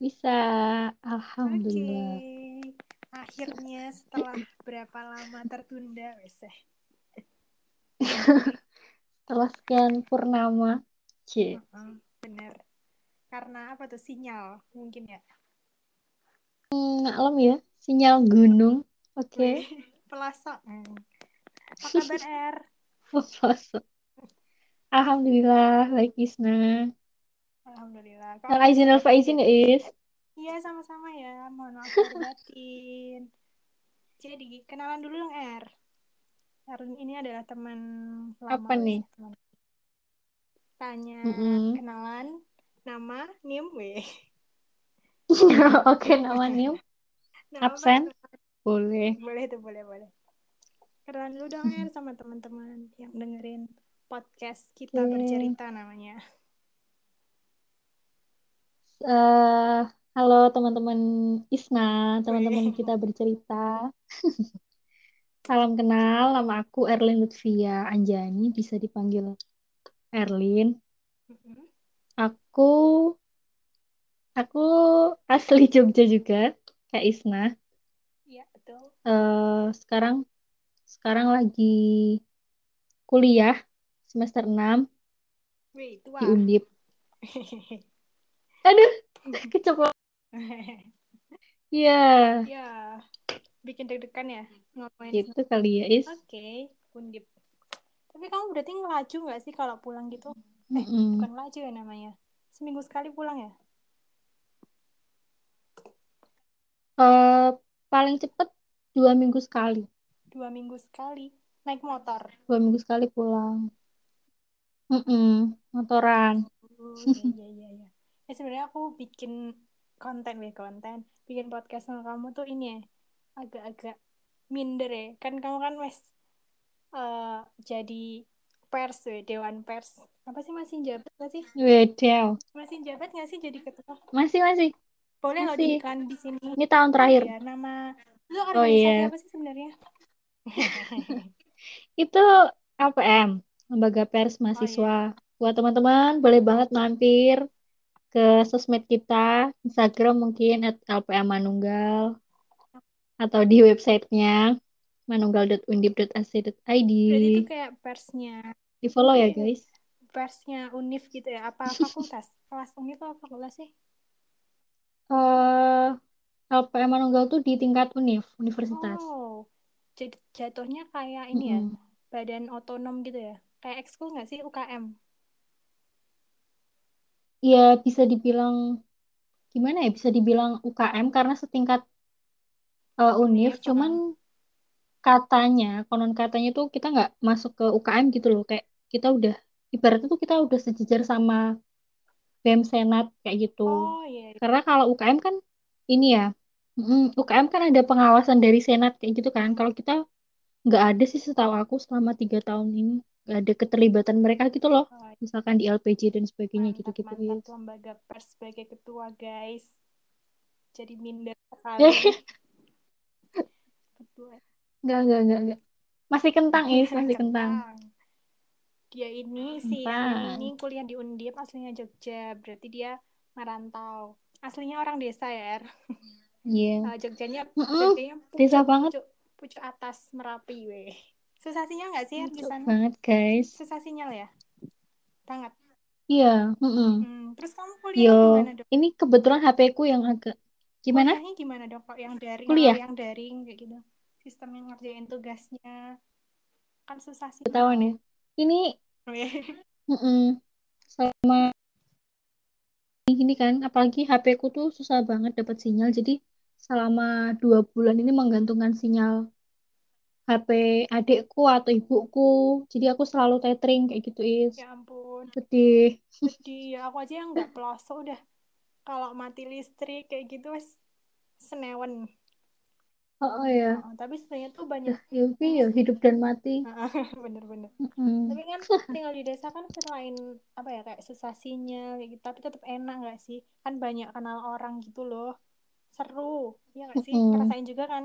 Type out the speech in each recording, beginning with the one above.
Bisa. Alhamdulillah. akhirnya setelah berapa lama tertunda, wes eh. Setelah sekian purnama. C. Heeh, bener. Karena apa tuh sinyal mungkin ya. Maklum ya, sinyal gunung. Oke. Weh, pelosok. Hmm. Apa kabar Er? Pelosok. Alhamdulillah, baik Isna. Alhamdulillah. Kamu Al izin al masih faizin ya? Is. Iya sama-sama ya. Mohon maaf batin. Jadi kenalan dulu dong Er. Harun ini adalah teman lama. Apa nih? teman. Tanya Mm-mm. kenalan, nama, nim, weh. Oke, Nama absen. perkenalan. Boleh. Boleh tuh, boleh, boleh. Kenalan dulu dong Er sama teman-teman yang dengerin podcast kita Oke. bercerita namanya. Eh, halo teman-teman Isna, teman-teman kita bercerita. Salam kenal, nama aku Erlin Lutfia Anjani, bisa dipanggil Erlin. Mm-mm. Aku aku asli Jogja juga, kayak Isna. Iya, betul. Eh, sekarang sekarang lagi kuliah semester 6 Wih, di tua. Undip. Aduh, keceplosan. Iya, ya, bikin deg-degan ya ngomongin gitu kali ya, Is. Oke, Undip. Tapi kamu berarti ngelaju nggak sih kalau pulang gitu? Eh, Mm-mm. bukan ngelaju ya namanya. Seminggu sekali pulang ya? Eh, paling cepet dua minggu sekali. Dua minggu sekali. Naik motor. Dua minggu sekali pulang. Mm-mm, motoran. Oh, iya, iya, iya, Eh, sebenarnya aku bikin konten, weh, konten. Bikin podcast sama kamu tuh ini ya, agak-agak minder ya. Kan kamu kan wes eh, jadi pers, weh, dewan pers. Apa sih masih jabat nggak sih? Wedew. Masih jabat nggak sih jadi ketua? Masih, masih. Boleh loh Masih. diiklan di sini. Ini tahun Oh terakhir. iya, nama lu Oh organisasi iya. apa sih sebenarnya? Itu APM, Lembaga Pers Oh iya. Mahasiswa. Buat teman-teman, boleh banget mampir ke sosmed kita, Instagram mungkin at LPM Manunggal, atau di websitenya manunggal.undip.ac.id. Berarti itu kayak persnya, Di follow ya Wih. guys. persnya univ gitu ya? Apa fakultas? Kelas univ atau fakultas sih? eh LPM Manunggal tuh di tingkat univ, universitas. Oh, jadi jatuhnya kayak ini ya, Mm-mm. badan otonom gitu ya? Kayak ekskul nggak sih UKM? Ya bisa dibilang gimana ya? Bisa dibilang UKM karena setingkat eh, univ, Univ, cuman katanya, konon katanya tuh kita nggak masuk ke UKM gitu loh, kayak kita udah ibaratnya tuh kita udah sejajar sama BEM Senat kayak gitu. Oh iya, iya. Karena kalau UKM kan ini ya, UKM kan ada pengawasan dari Senat kayak gitu kan. Kalau kita nggak ada sih setahu aku selama tiga tahun ini nggak ada keterlibatan mereka gitu loh. Oh, Misalkan di LPG dan sebagainya mantap, gitu-gitu. mantap Is. lembaga pers sebagai ketua guys. Jadi minder sekali. Ketua. Nggak, nggak, nggak, nggak. Masih kentang Is, masih kentang. Kentang. Dia ini si Erlin ini kuliah di Undip aslinya Jogja, berarti dia merantau. Aslinya orang desa ya, Er. Iya. Eh, Jogjanya, Mm-mm, Jogjanya Desa pucuk, banget. pucuk, pucuk atas Merapi, weh. Susah sinyal nggak sih Er di sana? banget guys. Susah sinyal ya? Banget. Iya. mm-mm. Hmm, terus kamu kuliah Yo, gimana dok? ini kebetulan HP ku yang agak gimana? Kuliahnya gimana dok? Kok yang daring, Kuliah. yang daring kayak gitu? Sistem yang ngerjain tugasnya kan susah Ketahuan ya. Ini Weh. mm-mm, selama ini kan, apalagi HP ku tuh susah banget dapat sinyal. Jadi selama dua bulan ini menggantungkan sinyal HP adikku atau ibuku. Jadi aku selalu tethering kayak gitu is. Ya ampun. Sedih. Sedih ya, aku aja yang nggak pelosok udah kalau mati listrik kayak gitu wes senewen. Oh, oh ya. Oh, tapi sebenarnya tuh banyak ya, ya, hidup dan mati. Bener-bener. Mm-mm. Tapi kan tinggal di desa kan selain apa ya kayak susah sinyal kayak gitu, tapi tetap enak nggak sih? Kan banyak kenal orang gitu loh. Seru, ya nggak sih? Mm-mm. Ngerasain juga kan?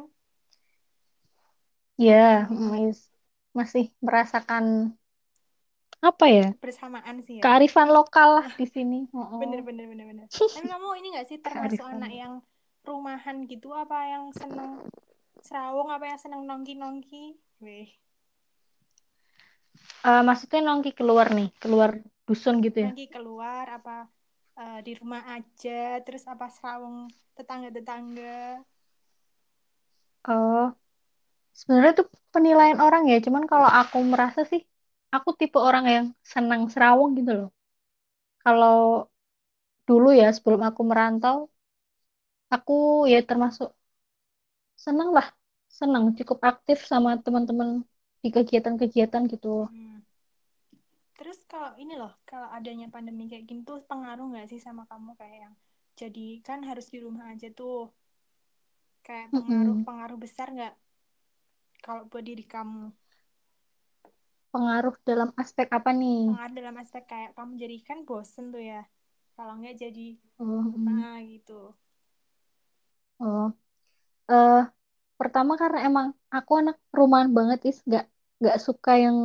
Ya, Mm-mm. mm. Masih merasakan apa ya? Kebersamaan sih ya. Kearifan lokal lah di sini. Oh bener bener bener bener. Tapi kamu ini nggak sih termasuk kearifan. anak yang rumahan gitu? Apa yang seneng serawong? Apa yang seneng nongki nongki weh. Eh, maksudnya nongki keluar nih keluar dusun gitu ya? Nongki keluar apa eh, di rumah aja terus apa serawong tetangga tetangga oh. Sebenarnya itu penilaian orang ya cuman kalau aku merasa sih aku tipe orang yang senang serawung gitu loh kalau dulu ya sebelum aku merantau aku ya termasuk senang lah senang cukup aktif sama teman-teman di kegiatan-kegiatan gitu Hmm. Terus kalau ini loh, kalau adanya pandemi kayak gini tuh pengaruh nggak sih sama kamu kayak yang jadi kan harus di rumah aja tuh. Kayak pengaruh pengaruh besar nggak kalau buat diri kamu? Pengaruh dalam aspek apa nih Pengaruh dalam aspek kayak kamu jadi kan bosen tuh ya. Kalau nggak jadi oh, mm. nah gitu. oh. eh pertama karena emang aku anak rumahan banget is nggak nggak suka yang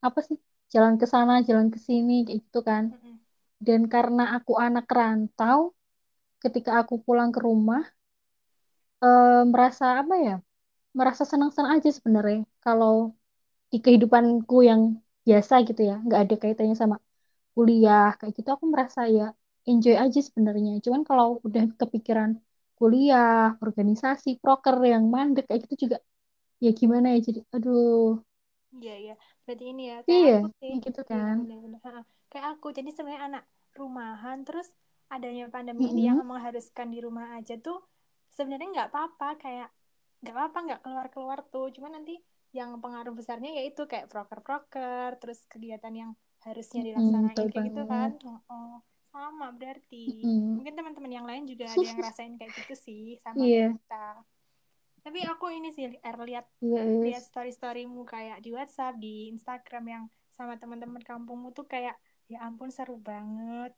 apa sih jalan ke sana jalan ke sini kayak gitu kan Mm-mm. dan karena aku anak rantau ketika aku pulang ke rumah eh, merasa apa ya merasa senang-senang aja sebenarnya kalau di kehidupanku yang biasa gitu ya nggak ada kaitannya sama kuliah kayak gitu aku merasa ya enjoy aja sebenarnya cuman kalau udah kepikiran kuliah organisasi proker yang mandek kayak gitu juga ya gimana ya jadi aduh Iya, iya. Berarti ini ya, kayak iya aku sih. gitu Iya, kan. Kayak aku. Jadi sebenarnya anak rumahan, terus adanya pandemi ini yang Mm-mm. mengharuskan di rumah aja tuh sebenarnya nggak apa-apa. Kayak nggak apa-apa nggak keluar-keluar tuh. Cuma nanti yang pengaruh besarnya yaitu kayak proker-proker, terus kegiatan yang harusnya dilaksanain betul kayak gitu kan. Oh, oh. sama berarti. Mm-mm. Mungkin teman-teman yang lain juga ada yang ngerasain kayak gitu sih, sama iya kita. Tapi aku ini sih, Er, lihat iya lihat yes. story-storymu kayak di WhatsApp, di Instagram yang sama teman-teman kampungmu tuh kayak ya ampun seru banget.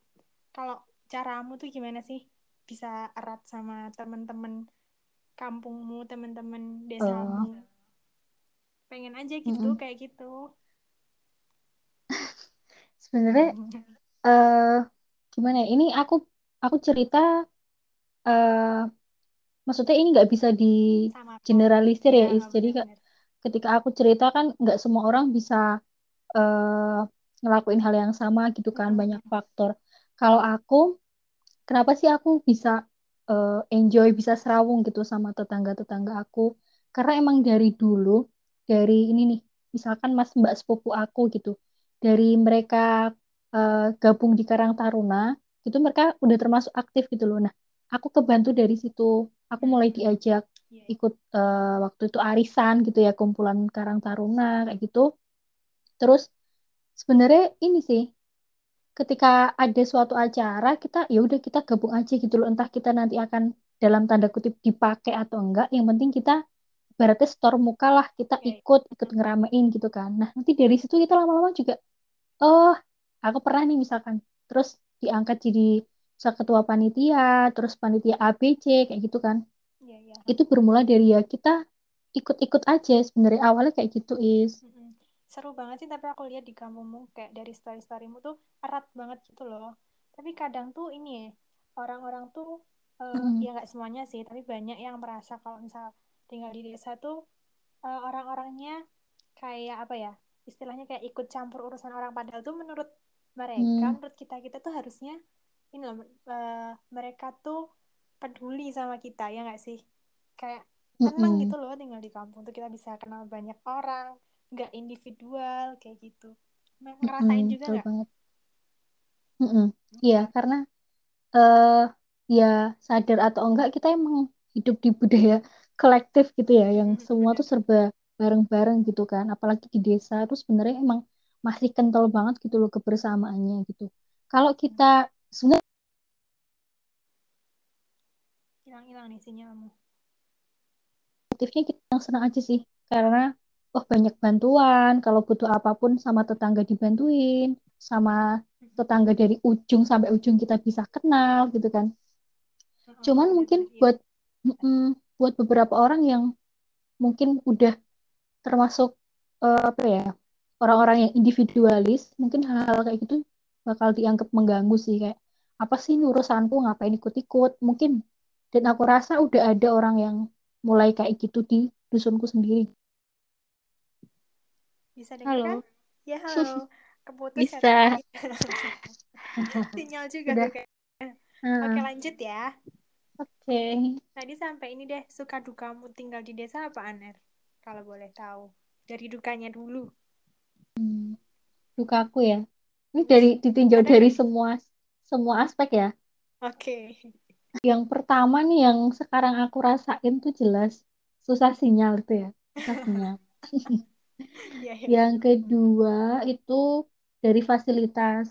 Kalau caramu tuh gimana sih bisa erat sama teman-teman kampungmu, teman-teman Oh, desamu? Pengen aja gitu mm-mm. kayak gitu. sebenarnya eh gimana ya ini aku aku cerita eh maksudnya ini nggak bisa di generalisir Iya, ya Is. Jadi benar-benar. ketika aku cerita kan nggak semua orang bisa eh, ngelakuin hal yang sama gitu kan banyak faktor. Kalau aku kenapa sih aku bisa eh, enjoy bisa serawung gitu sama tetangga-tetangga aku? Karena emang dari dulu dari ini nih misalkan Mas Mbak sepupu aku gitu dari mereka eh, gabung di Karang Taruna itu mereka udah termasuk aktif gitu loh. Nah, aku kebantu dari situ. Aku mulai diajak Iya, iya. ikut eh, waktu itu arisan gitu ya kumpulan Karang Taruna kayak gitu. Terus sebenarnya ini sih ketika ada suatu acara kita ya udah kita gabung aja gitu loh. Entah kita nanti akan dalam tanda kutip dipakai atau enggak. Yang penting kita ibaratnya store muka lah kita Iya, iya. ikut ikut ngeramein gitu kan. Nah nanti dari situ kita lama-lama juga oh aku pernah nih misalkan. Terus diangkat jadi ketua panitia terus panitia ABC kayak gitu kan. Iya, iya. itu bermula dari ya kita ikut-ikut aja. Sebenarnya awalnya kayak gitu is. Mm-mm. Seru banget sih, tapi aku lihat di kampungmu kayak dari story-storymu tuh erat banget gitu loh. Tapi kadang tuh ini orang-orang tuh eh, Mm-mm. ya nggak semuanya sih, tapi banyak yang merasa kalau misal tinggal di desa tuh eh, orang-orangnya kayak apa ya, istilahnya kayak ikut campur urusan orang. Padahal tuh menurut mereka, Mm. menurut kita kita tuh harusnya ini loh, eh, mereka tuh peduli sama kita ya nggak sih? Kayak tenang gitu Mm-mm. loh tinggal di kampung tuh kita bisa kenal banyak orang nggak individual kayak gitu Nah, ngerasain juga betul nggak banget Mm-mm. Iya, karena eh ya sadar atau enggak kita emang hidup di budaya kolektif gitu ya, yang semua tuh serba bareng-bareng gitu kan. Apalagi di desa tuh sebenarnya emang masih kental banget gitu loh kebersamaannya gitu. Kalau kita sebenarnya hilang-hilang nih sinyalmu aktifnya kita yang senang aja sih, karena wah banyak bantuan. Kalau butuh apa pun sama tetangga dibantuin, sama tetangga dari ujung sampai ujung kita bisa kenal gitu kan. mm-mm, Cuman mungkin bener-bener iya. buat mm, buat beberapa orang yang mungkin udah termasuk eh, apa ya orang-orang yang individualis mungkin hal-hal kayak gitu bakal dianggap mengganggu sih. Kayak apa sih ini urusanku? Ngapain ikut-ikut? Mungkin dan aku rasa udah ada orang yang mulai kayak gitu di dusunku sendiri Bisa dengar? halo Ya, halo. Keputus ya bisa tadi. Sinyal juga udah tuh kayak. Oke, lanjut ya. oke Tadi sampai ini deh, suka dukamu tinggal di desa apa, Aner? Kalau boleh tahu. Dari dukanya dulu. Hmm, dukaku ya ini Wis, dari ditinjau ada dari semua semua aspek ya Oke. yang pertama nih yang sekarang aku rasain tuh jelas susah sinyal itu ya susah sinyal Iya, iya, yang kedua itu dari fasilitas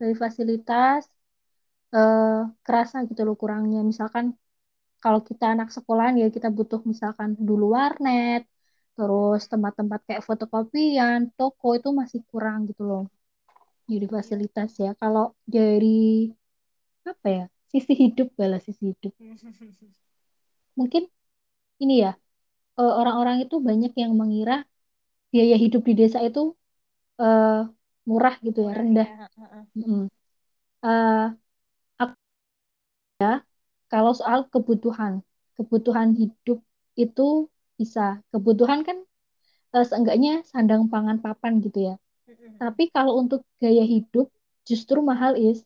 dari fasilitas eh, kerasa gitu loh kurangnya. Misalkan kalau kita anak sekolahan ya kita butuh misalkan dulu warnet, terus tempat-tempat kayak fotokopian, toko itu masih kurang gitu loh. Jadi Iya. fasilitas ya. Kalau dari apa ya sisi hidup balas sisi hidup. Mungkin ini ya eh, orang-orang itu banyak yang mengira biaya hidup di desa itu eh, murah gitu ya, Murah rendah. ya. Aku kalau soal kebutuhan, kebutuhan hidup itu bisa. Kebutuhan kan eh, seenggaknya sandang pangan papan gitu ya. Tapi kalau untuk gaya hidup justru mahal is,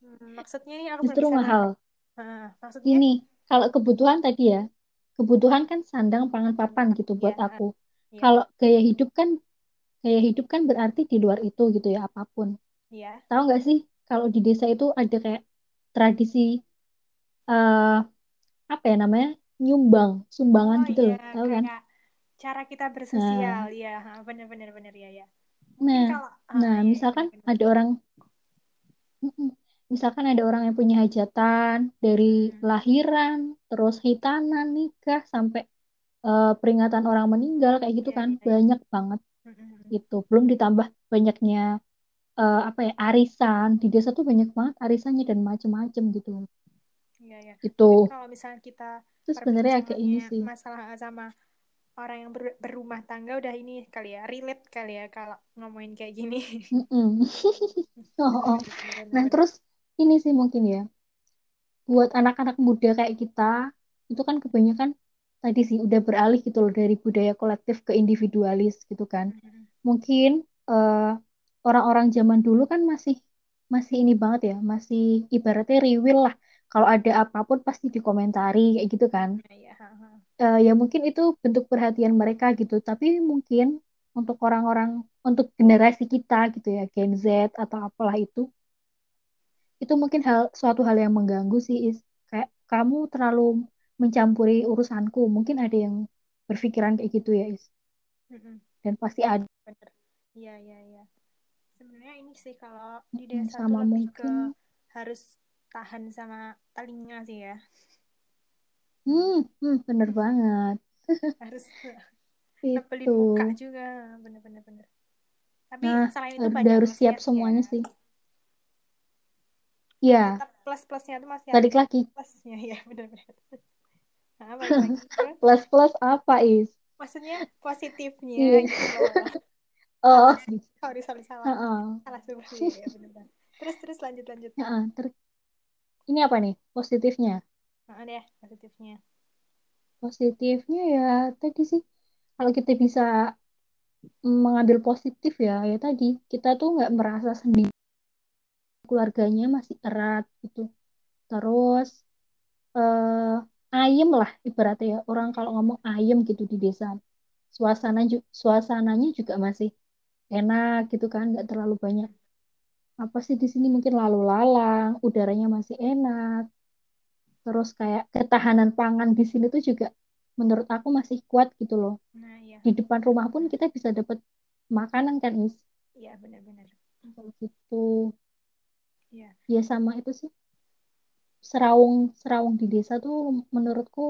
Hmm, Maksudnya nih aku justru mahal. Maksudnya Ini kalau kebutuhan tadi ya, kebutuhan kan sandang pangan papan gitu ya. buat aku. Iya. Kalau gaya hidup kan gaya hidup kan berarti di luar itu gitu ya apa pun. Iya. Tahu nggak sih kalau di desa itu ada kayak tradisi eh apa ya namanya nyumbang, sumbangan Oh gitu iya, loh, tahu kan? cara kita bersosial Nah, ya. Bener-bener bener ya ya. Nah, kalau ah nah, ya ya misalkan ada orang, misalkan ada orang yang punya hajatan dari Mm-mm. lahiran, terus hitanan, nikah, sampai eh, peringatan orang meninggal kayak gitu Iya kan, iya iya. banyak banget gitu. Belum ditambah banyaknya eh, apa ya arisan di desa tuh banyak banget arisannya dan macem-macem gitu. Iya ya. Mungkin Itu, kalau misalnya kita itu sebenarnya agak ini sih. masalah sama orang yang ber- berumah tangga udah ini kali ya, relate kali ya kalau ngomongin kayak gini. Mm-mm. Oh, oh. Nah, terus ini sih mungkin ya. buat anak-anak muda kayak kita itu kan kebanyakan tadi sih udah beralih gitu loh dari budaya kolektif ke individualis gitu kan. Mungkin eh, orang-orang zaman dulu kan masih masih ini banget ya, masih ibaratnya riwil lah. Kalau ada apa pun pasti dikomentari kayak gitu kan. Eh, ya mungkin itu bentuk perhatian mereka gitu. Tapi mungkin untuk orang-orang untuk generasi kita gitu ya, Gen Z atau apalah itu itu mungkin hal suatu hal yang mengganggu sih Is. Kayak kamu terlalu mencampuri urusanku. Mungkin ada yang berpikiran kayak gitu ya Is. Mm-mm. Dan pasti ada Bener. Iya iya iya. Sebenarnya ini sih kalau di mm, desa sama lebih ke mungkin harus tahan sama telinga sih ya. hmm, hmm bener banget Harus itu. nebelin muka juga. Bener-bener bener. Tapi Nah, selain itu banyak harus siap sih ya. semuanya sih. Ya, Tetap plus-plusnya tuh masih ada balik lagi. plusnya ya bener-bener. Nah, ke Plus-plus apa Is? maksudnya positifnya Iya. gitu. Salah, Oh, sorry sorry salah. heeh. Salah sumpah ya, ya. Terus terus lanjut lanjut. Heeh, ter- Ini apa nih? Positifnya? Nah, deh positifnya. Positifnya ya tadi sih kalau kita bisa mengambil positif ya ya tadi kita tuh nggak merasa sendiri keluarganya masih erat gitu terus eh ayem lah ibaratnya ya. Orang kalau ngomong ayem gitu di desa suasana suasananya juga masih enak gitu kan nggak terlalu banyak apa sih di sini mungkin lalu lalang udaranya masih enak. Terus kayak ketahanan pangan di sini tuh juga menurut aku masih kuat gitu loh. Nah, iya. di depan rumah pun kita bisa dapat makanan kan is? Iya, benar-benar. kalau gitu. Iya, ya sama itu sih Serawung Serawung di desa tuh menurutku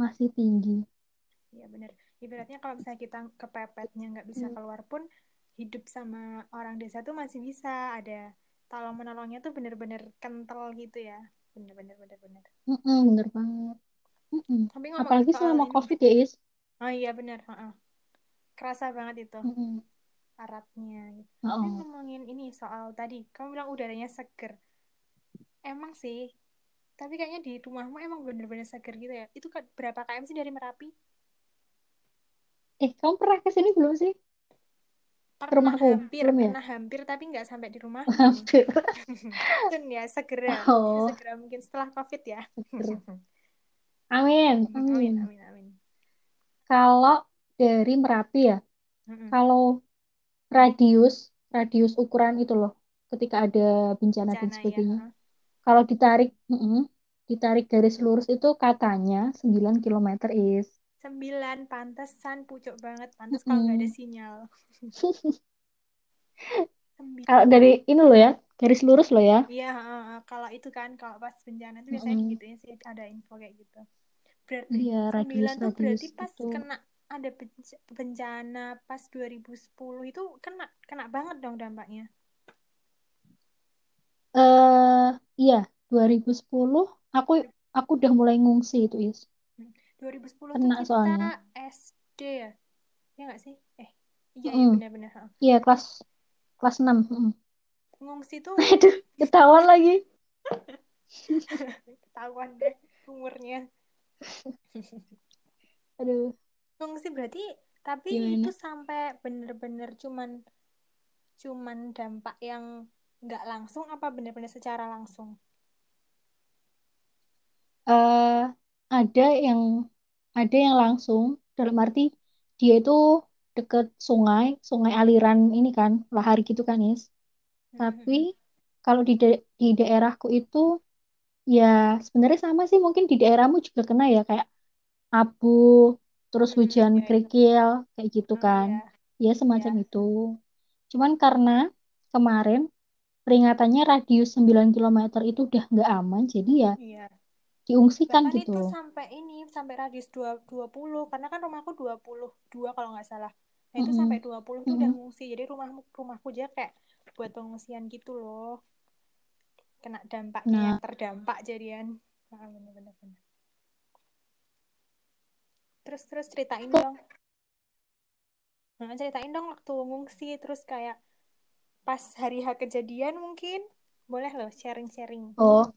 masih tinggi. iya benar. Ibaratnya kalau misalnya kita kepepetnya nggak bisa Hmm. keluar pun hidup sama orang desa tuh masih bisa ada tolong menolongnya tuh benar-benar kental gitu ya. Benar-benar benar-benar. Mm-mm, bener banget. Mm-mm. Tapi ngomongin Apalagi selama ini, COVID ya, Is. oh iya benar. heeh. kerasa banget itu Mm-mm. Arabnya gitu. Tapi Oh. ngomongin ini soal tadi, kamu bilang udaranya seger. Emang sih, tapi kayaknya di rumahmu emang bener-bener seger gitu ya. Itu kan berapa km sih dari Merapi? Eh, kamu pernah ke sini belum sih? Pernah rumahku? hampir, Belum ya? pernah hampir, tapi nggak sampai di rumahmu. Hampir. Dan ya segera, Oh, segera mungkin setelah COVID ya. Amin, Amin, amin. amin, amin. Kalau dari Merapi ya, Mm-mm. kalau radius, radius ukuran itu loh, ketika ada bencana dan Bencana ya. sebagainya. ha. Kalau ditarik, mm-mm, ditarik garis lurus itu katanya 9 kilometer is. Sembilan, pantesan pucuk banget. Pantes kalau nggak ada Mm-mm. sinyal. Kalau dari ini loh ya, garis lurus loh ya. Iya, ha. kalau itu kan, kalau pas bencana itu biasanya Mm-mm. sih, ada info kayak gitu. Berarti Iya, sembilan tuh radius-radius berarti pas itu. kena ada benc- bencana pas 2010 itu kena kena banget dong dampaknya. Eh, iya, 2010 aku aku udah mulai ngungsi itu is. Hmm. 2010 tuh Kena kita soalnya. SD ya? Ya nggak sih? Eh, iya ya Mm-mm. benar-benar. Iya, kelas kelas 6. Mm-mm. Ngungsi tuh Aduh, ketahuan lagi. ketahuan deh umurnya. Aduh, Ngungsi berarti tapi gimana? itu sampai bener-bener cuman cuman dampak yang nggak langsung apa bener-bener secara langsung? eh ada yang ada yang langsung dalam arti dia itu deket sungai, sungai aliran ini kan, lahar gitu kan, Is. Tapi kalau di da- di daerahku itu ya sebenarnya sama sih mungkin di daerahmu juga kena ya kayak abu, terus hujan ya, ya. kerikil kayak gitu kan. iya, Ya iya. semacam itu. Cuman karena kemarin peringatannya radius 9 kilometer itu udah nggak aman, jadi ya Iya. diungsikan Bahkan gitu. itu sampai ini, sampai radius dua- 20, karena kan rumahku 22 kalau nggak salah. Nah, itu sampai Mm-mm. 20 tuh udah Mm-mm. ngungsi. Jadi rumahmu rumahku aja kayak buat pengungsian gitu loh. Kena dampaknya Nah, terdampak jadian. Ah, bener-bener. bener. Terus terus ceritain dong. Nah, ceritain dong waktu ngungsi terus kayak pas hari H kejadian mungkin boleh loh sharing-sharing oh,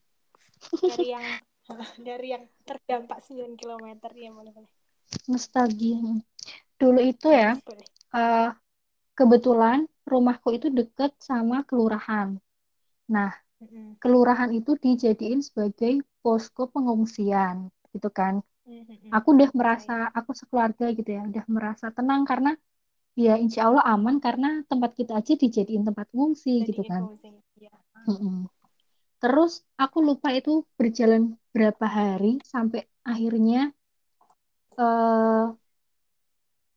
dari yang dari yang terdampak 9 km ya boleh boleh. nostalgia. Dulu itu ya, Boleh, eh, kebetulan rumahku itu deket sama kelurahan. Nah, Mm-mm. kelurahan itu dijadiin sebagai posko pengungsian, gitu kan. Mm-mm. Aku udah merasa, aku sekeluarga gitu ya, udah merasa tenang karena ya insya Allah aman karena tempat kita aja dijadiin tempat ngungsi Jadi gitu kan. Iya. Mm-mm. Terus aku lupa itu berjalan berapa hari sampai akhirnya eh,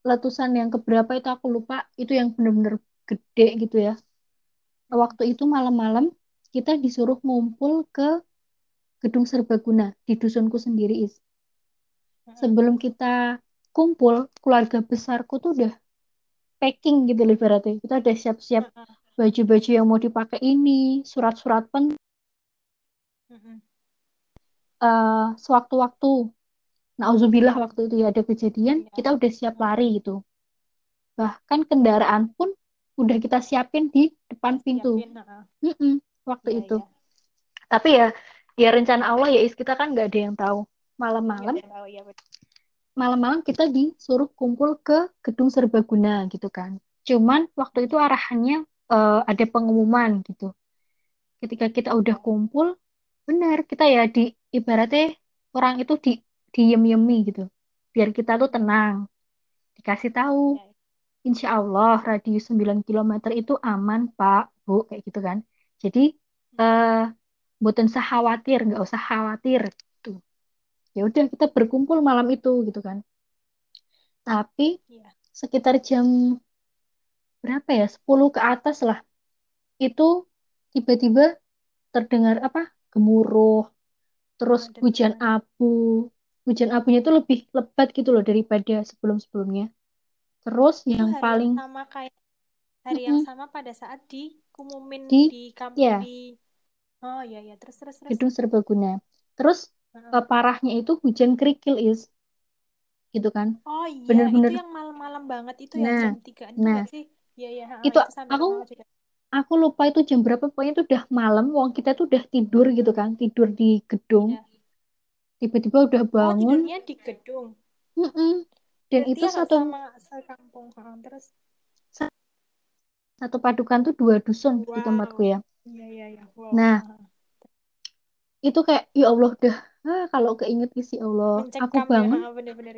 letusan yang keberapa itu aku lupa itu yang bener-bener gede gitu ya. Waktu itu malam-malam kita disuruh ngumpul ke gedung serbaguna di dusunku sendiri is. Sebelum kita kumpul, keluarga besarku tuh udah packing gitu loh ibaratnya. Kita udah siap-siap baju-baju yang mau dipakai ini, surat-surat Mm-mm. eh, sewaktu-waktu. Nauzubillah waktu itu ya ada kejadian, Iya. kita udah siap Mm. lari gitu. Bahkan kendaraan pun udah kita siapin di depan pintu. Siapin. heeh. Mm-mm, waktu Iya, itu. iya. Tapi ya, ya rencana Allah ya, Is, kita kan nggak ada yang tahu. Malam-malam, ya. Malam-malam kita disuruh kumpul ke gedung serbaguna gitu kan. Cuman waktu itu arahannya eh, ada pengumuman gitu. Ketika kita udah kumpul, benar kita ya di ibaratnya orang itu di diem-yemi gitu. Biar kita tuh tenang. Dikasih tahu, Iya. insya Allah radius 9 kilometer itu aman, Pak, Bu, kayak gitu kan. Jadi, eh, buatan usah khawatir, nggak usah khawatir. Ya udah kita berkumpul malam itu gitu kan. Tapi Iya. sekitar jam berapa ya? 10 ke atas lah. Itu tiba-tiba terdengar apa? Gemuruh, terus Oh, hujan abu. Hujan abunya itu lebih lebat gitu loh daripada sebelum-sebelumnya. Terus Itu yang hari yang paling sama kayak hari yang sama pada saat dikumumin di di kampung ya di Oh iya iya terus terus terus. gedung serbaguna. Terus Eh, parahnya itu hujan kerikil is gitu kan. Oh iya itu Bener-bener yang malam-malam malam banget itu ya Nah, jam tigaan itu nah sih? Iya iya ha, itu itu aku aku lupa itu jam berapa pokoknya itu udah malam wong kita tuh udah tidur gitu kan tidur di gedung iya. tiba-tiba udah Oh bangun tidurnya di gedung. Mm-mm. dan Berarti itu ya satu sama sekampung. Terus satu padukan tuh dua dusun di tempatku wow. ya Iya iya iya. Wow. Nah itu kayak ya Allah dah ah, kalau keinget isi Allah aku Mencekam ya bangun ha, bener-bener.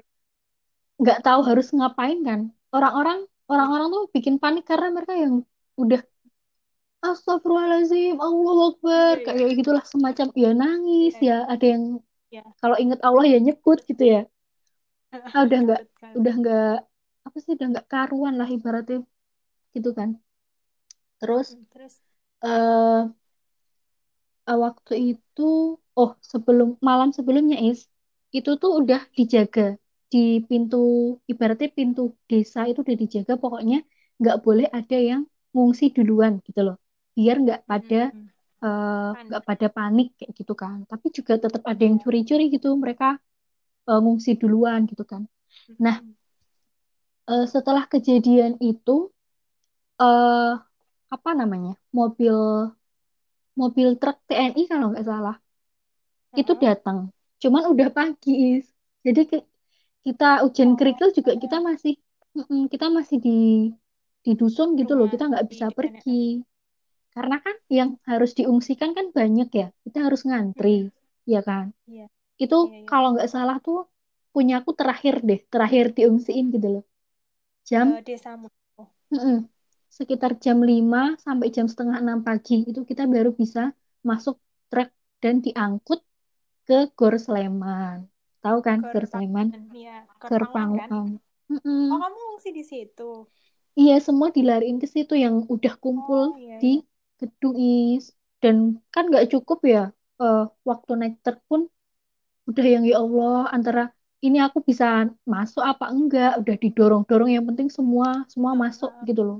nggak tahu harus ngapain kan orang-orang orang-orang tuh bikin panik karena mereka yang udah Astagfirullahaladzim, Allah Akbar, iya iya kayak gitulah semacam ya nangis iya ya, ada yang iya. kalau inget Allah ya nyebut gitu ya, ah, udah nggak, udah nggak apa sih, udah nggak karuan lah ibaratnya gitu kan. Terus Mm-mm. Terus eh, waktu itu, oh sebelum malam sebelumnya Is, itu tuh udah dijaga di pintu, ibaratnya pintu desa itu udah dijaga, pokoknya nggak boleh ada yang ngungsi duluan gitu loh, biar nggak pada mm-mm. eh, nggak pada panik kayak gitu kan. Tapi juga tetap ada yang Iya. curi-curi gitu, mereka eh, ngungsi duluan gitu kan. Nah, eh, setelah kejadian itu, eh apa namanya, mobil mobil truk TNI kalau nggak salah itu datang. Cuman udah pagi, Is. Jadi ke- kita ujian Oh, kerikil juga kita masih kita masih di di dusun gitu loh. rumah Kita nggak bisa pergi. Karena kan yang harus diungsikan kan banyak ya. Kita harus ngantri, ya kan? Iya, Itu iya, iya. kalau nggak salah tuh punya aku terakhir deh, terakhir diungsiin gitu loh. Jam sekitar jam 5 sampai jam setengah 6 pagi itu kita baru bisa masuk truk dan diangkut ke Gor Sleman. Tahu kan Gor Gor Sleman? Iya, Gor kan? Oh, kamu ngungsi di situ. Iya, semua dilariin ke situ yang udah kumpul Oh, iya, di gedung is. Dan kan nggak cukup ya, eh, waktu naik truk pun udah yang ya Allah antara ini aku bisa masuk apa enggak, udah didorong-dorong yang penting semua semua masuk gitu loh.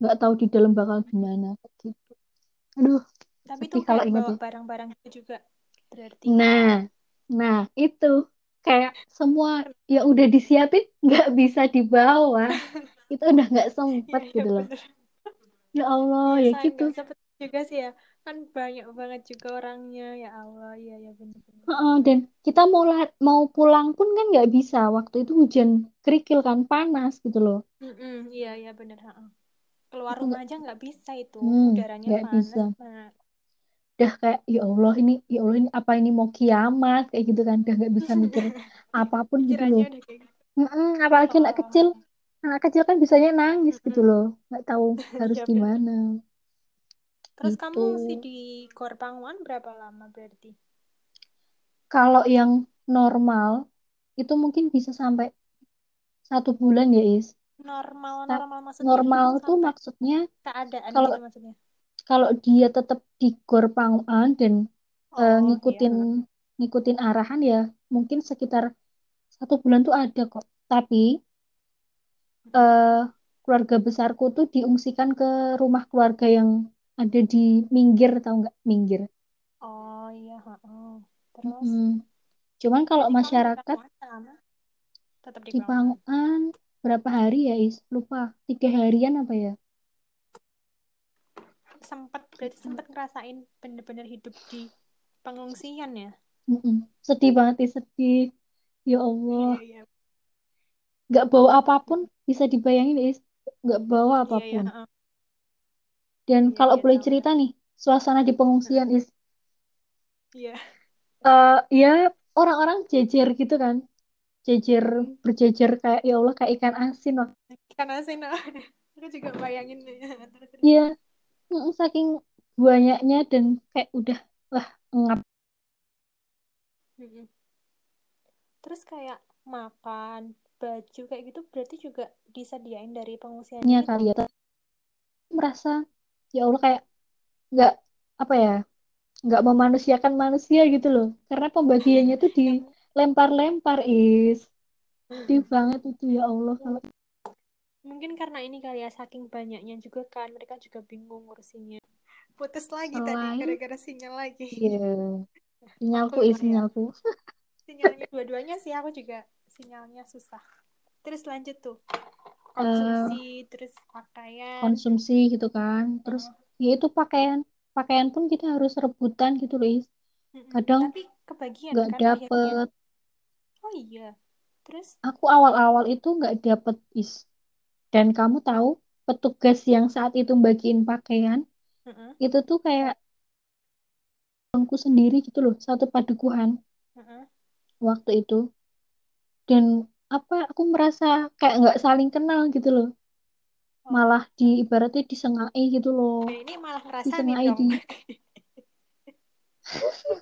Nggak tahu di dalam bakal gimana gitu. Aduh, Tapi itu kalau bawa ya. barang-barang itu juga. Berarti. Nah, nah itu kayak semua yang udah disiapin nggak bisa dibawa. Itu udah nggak sempet iya, gitu loh. bener. Ya Allah, ya gitu. juga sih ya. Kan banyak banget juga orangnya. Ya Allah, iya, iya, bener-bener. Heeh, dan kita mau mau pulang pun kan nggak bisa. Waktu itu hujan kerikil kan panas gitu loh. Iya, iya, bener. heeh. Keluar rumah aja nggak bisa itu. hmm, Udaranya bisa. panas. Nah, Udah kayak ya Allah ini, ya Allah ini apa ini mau kiamat kayak gitu kan. Udah nggak bisa mikir apa pun gitu loh. gitu. Mm-mm, apalagi anak kecil, Oh, anak kecil kan bisanya nangis gitu loh. Nggak tahu harus Iya, bener. gimana. Terus Itu kamu ngungsi di Gor Panguan berapa lama berarti? kalau yang normal itu mungkin bisa sampai satu bulan ya Is. Normal, normal maksudnya Normal tuh maksudnya keadaan kalau gitu maksudnya. Kalau dia tetap di Gor Panguan dan eh, Oh, iya. ngikutin ngikutin arahan ya mungkin sekitar satu bulan tuh ada kok. Tapi eh, keluarga besarku tuh diungsikan ke rumah keluarga yang ada di Minggir tahu nggak Minggir? Oh, iya. heeh. Terus, Mm-mm. Cuman kalau masyarakat? Tetap di di. Panguan berapa hari ya Is? Lupa. Tiga harian apa ya? Sempat, berarti sempat ngerasain bener-bener hidup di pengungsian ya? Mm-mm. Sedih banget Is, sedih. Ya Allah. Iya, iya. Nggak bawa apa pun bisa dibayangin Is. Nggak bawa Iya, iya. apa pun. heeh. Dan Iya, kalau iya, boleh tahu, cerita nih, suasana di pengungsian Is. Iya. eh ya orang-orang jejer gitu kan. Jejer, berjejer kayak ya Allah kayak ikan asin. Wah. Ikan asin, oh. Aku juga bayangin. Iya, mm, saking banyaknya dan kayak udah lah ngap. Terus kayak makan, baju kayak gitu berarti juga disediain dari pengungsiannya nya itu. kali ya. Merasa ya Allah kayak nggak apa ya nggak memanusiakan manusia gitu loh karena pembagiannya tuh dilempar-lempar is sedih banget itu ya Allah kalau mungkin karena ini kali ya saking banyaknya juga kan mereka juga bingung ngurusinnya. Putus lagi tadi selain gara-gara sinyal lagi. ya sinyalku is ya. sinyalku Sinyalnya dua-duanya sih aku juga sinyalnya susah. terus lanjut tuh eh, konsumsi terus pakaian konsumsi gitu kan. Terus Heeh. ya itu pakaian pakaian pun kita harus rebutan gitu loh. Is. Kadang tapi kebagian nggak kan akhirnya dapet. oh iya terus Aku awal-awal itu nggak dapet is. Dan kamu tahu petugas yang saat itu bagiin pakaian Heeh, itu tuh kayak temanku sendiri gitu loh, satu padukuhan heeh. waktu itu. Dan apa aku merasa kayak nggak saling kenal gitu loh. oh Malah di ibaratnya disengai gitu loh. Nah, ini malah ngerasain Disengai dong di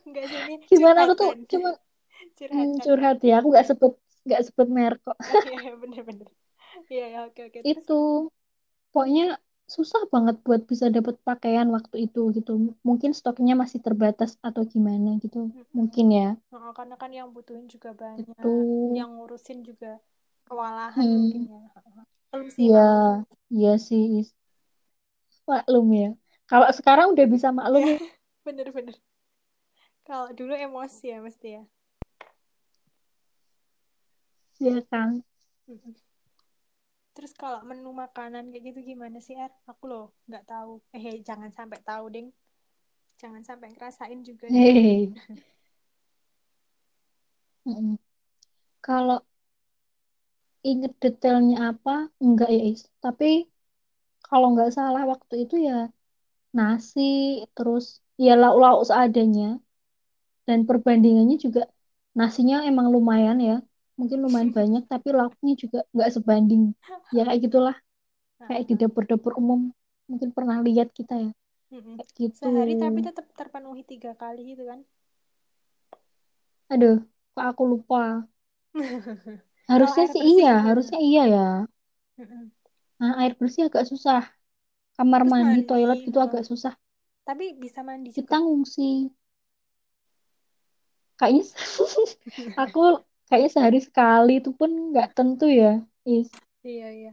enggak gimana aku tuh kan cuma curhat hmm, curhat ya. Aku nggak sebut nggak sebut merek kok. iya iya, bener-bener iya ya oke oke Itu pokoknya susah banget buat bisa dapet pakaian waktu itu gitu. Mungkin stoknya masih terbatas atau gimana gitu. Mm-mm. Mungkin ya. Oh, karena kan yang butuhin juga Itu banyak yang ngurusin juga kewalahan mungkin hmm, ya belum sih ya maklum ya sih maklum ya. Kalau sekarang udah bisa maklum ya ya bener-bener kalau dulu emosi ya mesti ya ya kan. Terus kalau menu makanan kayak gitu gimana sih Er aku loh nggak tahu eh hey, jangan sampai tahu ding jangan sampai ngerasain juga. Mm-mm. Kalau inget detailnya apa, enggak ya Is. Tapi kalau nggak salah waktu itu ya nasi, terus ya lauk-lauk seadanya. Dan perbandingannya juga nasinya emang lumayan ya. Mungkin lumayan banyak, tapi lauknya juga nggak sebanding. Ya kayak gitulah, kayak di dapur-dapur umum. Mungkin pernah lihat kita ya, kayak gitu. sehari tapi tetap terpenuhi tiga kali gitu kan Aduh, kok aku lupa. Harusnya sih iya, gimana harusnya iya ya. Nah, air bersih agak susah. Kamar terus mandi, mandi toilet gitu heeh. agak susah. tapi bisa mandi juga Kita ngungsi. Kayaknya aku kayaknya sehari sekali itu pun nggak tentu ya. Is. iya iya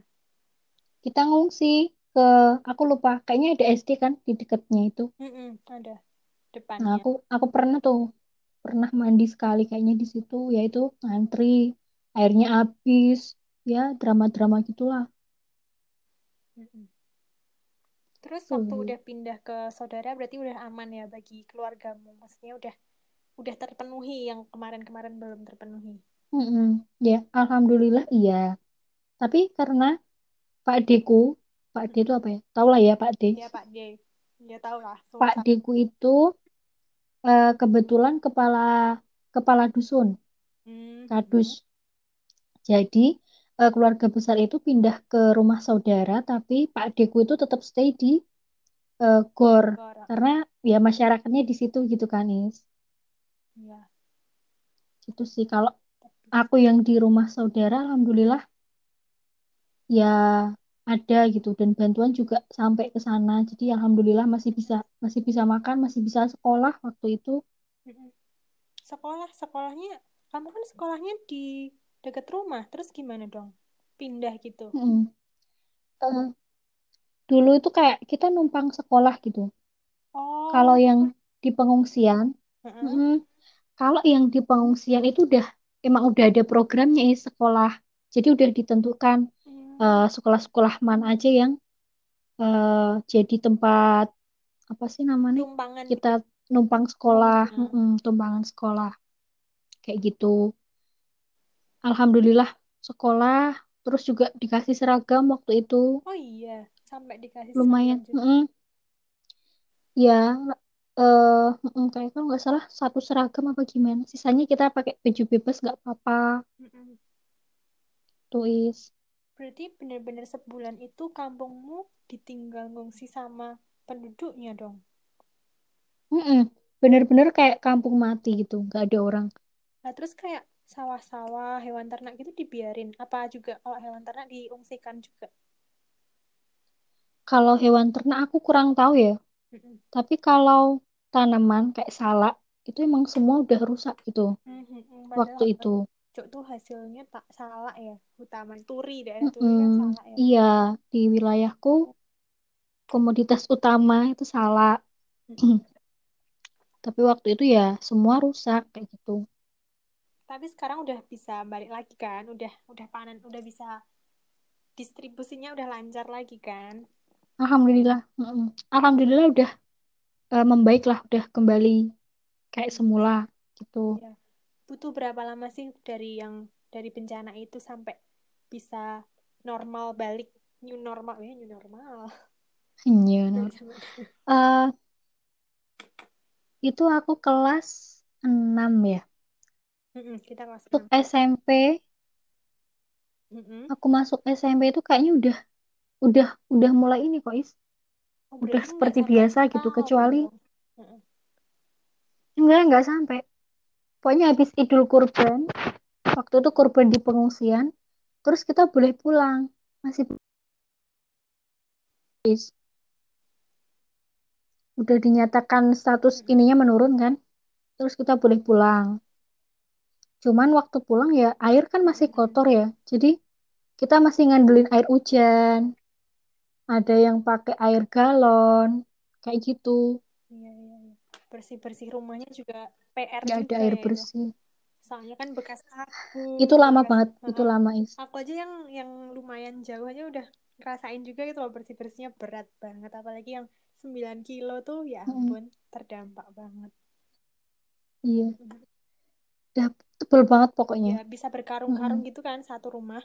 Kita ngungsi ke, aku lupa, kayaknya ada SD kan di dekatnya itu. Mm-mm, ada Nah, depannya aku aku pernah tuh, pernah mandi sekali kayaknya di situ, yaitu ngantri, airnya habis, ya drama-drama gitulah. Mm-mm. terus waktu Tuh. udah pindah ke saudara berarti udah aman ya bagi keluargamu maksudnya udah udah terpenuhi yang kemarin-kemarin belum terpenuhi Mm-mm. Ya, alhamdulillah iya. Tapi karena Pak Deku, Pak D itu apa ya? Tahu lah ya Pak D. ya Pak D ya tahu lah Pak Deku itu eh, kebetulan kepala kepala dusun, kadus. Mhm. Jadi eh, keluarga besar itu pindah ke rumah saudara, tapi Pak Deku itu tetap stay di eh, GOR Gor, karena ya masyarakatnya di situ gitu kan, Is. Ya Gitu sih. Kalau aku yang di rumah saudara, alhamdulillah ya ada gitu dan bantuan juga sampai ke sana. Jadi alhamdulillah masih bisa masih bisa makan, masih bisa sekolah waktu itu. Sekolah sekolahnya kamu kan sekolahnya di dekat rumah terus gimana dong pindah gitu Mm-mm. Eh, dulu itu kayak kita numpang sekolah gitu. Kalau oh yang di pengungsian, Heeh. mm-mm, kalau yang di pengungsian itu udah emang udah ada programnya ya sekolah. Jadi udah ditentukan Hmm, eh, sekolah-sekolah mana aja yang eh, jadi tempat apa sih namanya? tumpangan Kita numpang sekolah, Heeh. mm-mm, tumpangan sekolah kayak gitu. Alhamdulillah sekolah, terus juga dikasih seragam waktu itu oh iya sampai dikasih seragam lumayan. juga Mm-mm. Ya, eh mm, kayak kalau nggak salah satu seragam apa gimana. Sisanya kita pakai baju bebas nggak apa-apa. Mm-mm. Tuis. berarti benar-benar sebulan itu kampungmu ditinggal ngungsi sama penduduknya dong Mm-mm. Bener-bener kayak kampung mati gitu, nggak ada orang. nah terus kayak sawah-sawah hewan ternak gitu dibiarin apa juga kalau hewan ternak diungsikan juga Kalau hewan ternak aku kurang tahu ya. Mm-mm. Tapi kalau tanaman kayak salak itu emang semua udah rusak gitu Mhm, waktu itu. cok tuh hasilnya tak salah ya, utama Turi, daerah Turi Mm-mm. kan salah ya. Iya, di wilayahku komoditas utama itu salak. Mm-mm. Tapi waktu itu ya semua rusak kayak gitu. tapi sekarang udah bisa balik lagi kan udah udah panen udah bisa distribusinya udah lancar lagi kan Alhamdulillah. Mm-mm. Alhamdulillah udah eh, membaik lah, udah kembali kayak Hmm, semula gitu. ya. butuh berapa lama sih dari yang dari bencana itu sampai bisa normal balik new normal ya new normal Nur. zaman- Eh, itu aku kelas 6 ya. Kita kelas Untuk 6 SMP, Mm-mm. aku masuk SMP itu kayaknya udah udah udah mulai ini kok, Is. Udah seperti biasa gitu, kecuali enggak enggak sampai. Pokoknya habis Idul Kurban, waktu itu kurban di pengungsian, terus kita boleh pulang. Masih. Udah dinyatakan status ininya menurun kan, terus kita boleh pulang. Cuman waktu pulang ya air kan masih kotor ya. Jadi kita masih ngandelin air hujan. Ada yang pakai air galon. Kayak gitu. Iya, iya, iya. Bersih-bersih rumahnya juga PR Nggak ada air ya itu. bersih. Soalnya kan bekas Itu sabun, lama bekas banget. Itu lama is. Aku aja yang yang lumayan jauh aja udah ngerasain juga gitu loh bersih-bersihnya berat banget. Apalagi yang 9 kilo tuh ya ampun terdampak banget. Iya. Udah tebel banget pokoknya. Ya bisa berkarung-karung Mm-mm. gitu kan satu rumah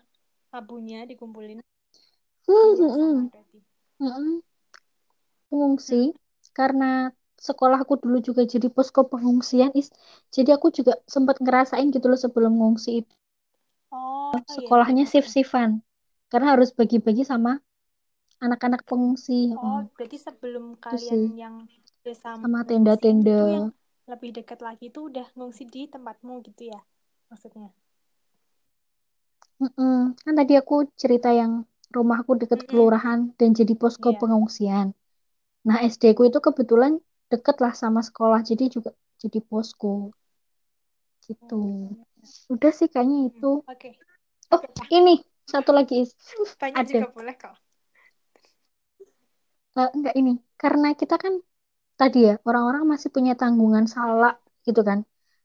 abunya dikumpulin. Hmm, Iya mm-mm. sama berarti. Mm-mm. Pengungsi. Mm. Karena sekolahku dulu juga jadi posko pengungsian is. Jadi aku juga sempat ngerasain gitu loh sebelum ngungsi itu. Oh iya. Sekolahnya Heeh. shift-shiftan. Karena harus bagi-bagi sama anak-anak pengungsi. Oh Heeh. berarti sebelum kalian sih. yang Sama ngungsi tenda-tenda. lebih dekat lagi itu udah ngungsi di tempatmu gitu ya maksudnya. Mm-mm. Kan tadi aku cerita yang rumahku deket kelurahan dan jadi posko Iya. pengungsian. Nah, SD ku itu kebetulan deket lah sama sekolah, jadi juga jadi posko gitu. Oh, iya. Udah sih kayaknya Mm-mm. itu. Oke. Oh, Oke, Kak. ini satu lagi Is. Banyak ada. juga boleh kok. Eh, enggak ini. Karena kita kan tadi ya orang-orang masih punya tanggungan salah gitu kan.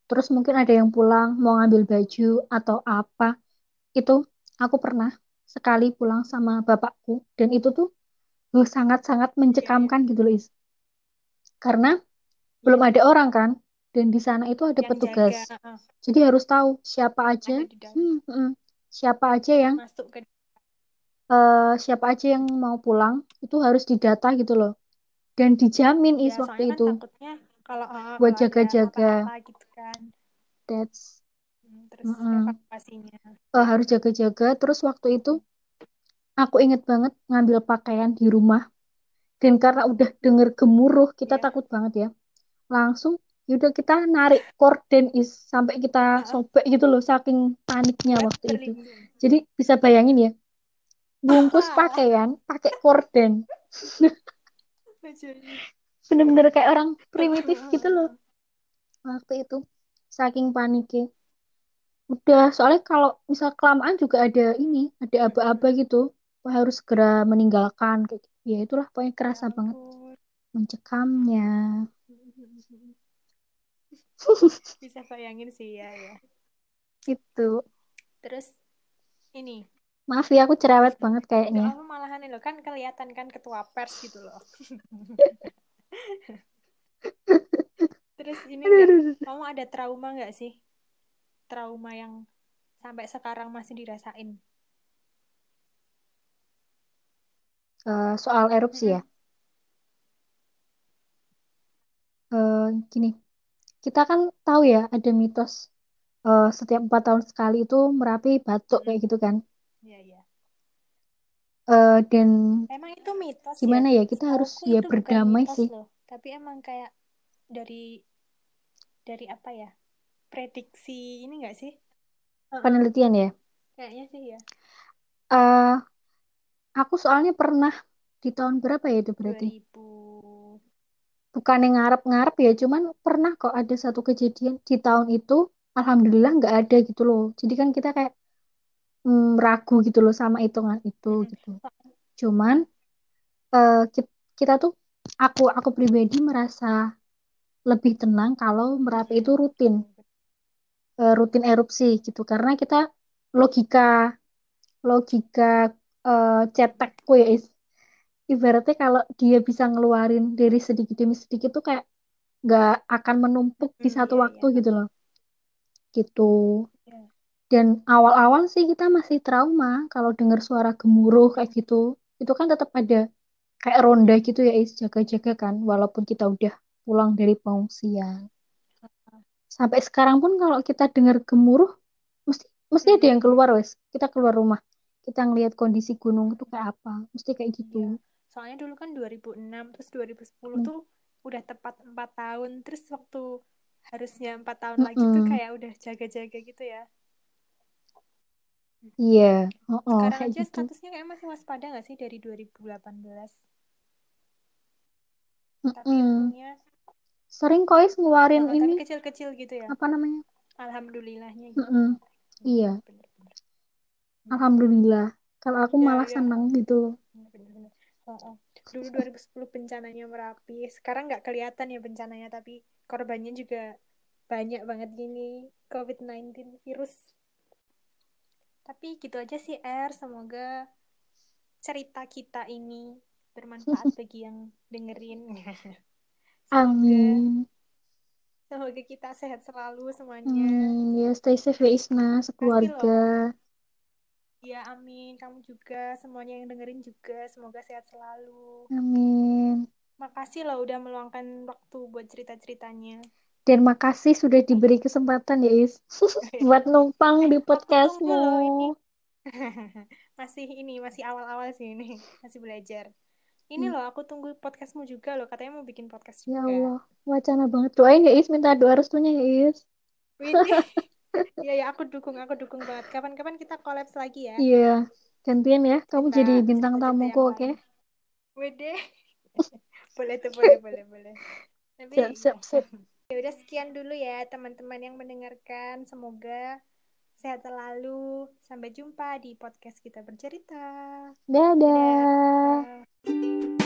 Terus mungkin ada yang pulang mau ngambil baju atau apa. Itu aku pernah sekali pulang sama bapakku dan itu tuh uh, sangat-sangat mencekamkan gitu loh Is. Karena belum ada orang kan dan di sana itu ada Yang petugas. jaga uh, Jadi harus tahu siapa aja, hmm, hmm, siapa aja yang Masuk ke eh, siapa aja yang mau pulang itu harus didata gitu loh. Dan dijamin Is ya waktu kan itu takutnya kalau uh, buat jaga-jaga. gitu kan. That's Hmm, Terus mm-mm. evakuasinya. Eh, harus jaga-jaga. Terus waktu itu aku inget banget ngambil pakaian di rumah dan karena udah denger gemuruh kita Iya. takut banget ya. Langsung yaudah kita narik korden Is sampai kita Uh, uh, sobek gitu loh saking paniknya buat waktu itu. Jadi bisa bayangin ya, bungkus pakaian pakai korden. Bener-bener kayak orang Uh, primitif uh, gitu uh, loh uh. waktu itu. Saking paniknya. Udah, soalnya kalau misal kelamaan juga ada ini, ada aba-aba gitu. Wah, harus segera meninggalkan kayak gitu. Ya itulah pokoknya Ya kerasa banget ampun. mencekamnya. Bisa bayangin sih ya ya. Itu. Terus ini Maaf ya aku cerewet banget kayaknya. apa malahan loh kan kelihatan kan ketua pers gitu loh. Terus ini kamu ada trauma nggak sih? Trauma yang sampai sekarang masih dirasain? Eh, soal erupsi ya. Eh, gini, kita kan tahu ya ada mitos eh, setiap empat tahun sekali itu Merapi batuk kayak gitu kan. Iya iya. Eh, dan Emang itu mitos ya? gimana ya kita harus ya berdamai mitos sih. loh, tapi emang kayak dari dari apa ya? Prediksi ini nggak sih? Penelitian ya. Kayaknya sih ya. Eh, aku soalnya pernah di tahun berapa ya itu berarti? 2000 Bukan yang ngarep-ngarep ya, cuman pernah kok ada satu kejadian di tahun itu, alhamdulillah nggak ada gitu loh. Jadi kan kita kayak mm, ragu gitu loh sama hitungan itu gitu. Cuman eh, ki- kita tuh, aku aku pribadi merasa lebih tenang kalau Merapi itu rutin. Eh, rutin erupsi gitu. Karena kita logika logika eh, cetekku ya is. Ibaratnya kalau dia bisa ngeluarin dari sedikit demi sedikit tuh kayak nggak akan menumpuk di Hmm, satu iya, waktu iya. gitu loh. Gitu. Iya. dan awal-awal sih kita masih trauma kalau dengar suara gemuruh kayak gitu. Itu kan tetap ada kayak ronda gitu ya is. Jaga-jaga kan walaupun kita udah pulang dari pengungsian sampai sekarang pun kalau kita dengar gemuruh mesti mesti ada yang Mm-mm. keluar wes kita keluar rumah kita ngelihat kondisi gunung itu kayak apa mesti kayak gitu Iya. Soalnya dulu kan 2006, terus 2010 Hmm. tuh udah tepat empat tahun. Terus waktu harusnya empat tahun lagi tuh kayak udah jaga-jaga gitu ya. iya oh, oh, Sekarang kayak aja gitu statusnya kayak masih waspada nggak sih dari 2018? Tapi Mm-mm. untungnya, sering kois ngeluarin oh, ini kecil-kecil gitu ya. apa namanya Alhamdulillahnya gitu. Mm-mm. iya Iya, bener-bener. alhamdulillah kalau aku Iya, malah iya. senang gitu loh Bener-bener. Oh, oh. Dulu 2010 bencananya Merapi. Sekarang nggak kelihatan ya bencananya, tapi korbannya juga banyak banget gini. COVID-19 virus. Tapi gitu aja sih, Er. Semoga cerita kita ini bermanfaat bagi yang dengerin. Amin semoga kita sehat selalu semuanya. amin ya stay safe ya Isna sekeluarga. Ya, amin. Kamu juga, semuanya yang dengerin juga. Semoga sehat selalu. amin Makasih loh udah meluangkan waktu buat cerita-ceritanya. dan makasih sudah diberi kesempatan ya Is buat numpang di ini. podcastmu masih ini, masih awal-awal sih ini. Masih belajar. Ini loh, aku tunggu podcastmu juga loh. Katanya mau bikin podcast ya juga. Allah wacana banget doain ya Is minta doa restunya ya Is. Iya, ya, aku dukung, aku dukung banget. Kapan-kapan kita collabs lagi ya. iya gantian ya kamu Cerita jadi bintang tamuku oke. Widih. boleh tuh, boleh, boleh, boleh. Tapi siap siap siap ya udah sekian dulu ya teman-teman yang mendengarkan. Semoga sehat selalu. Sampai jumpa di podcast kita bercerita. dadah Dadah. Thank you.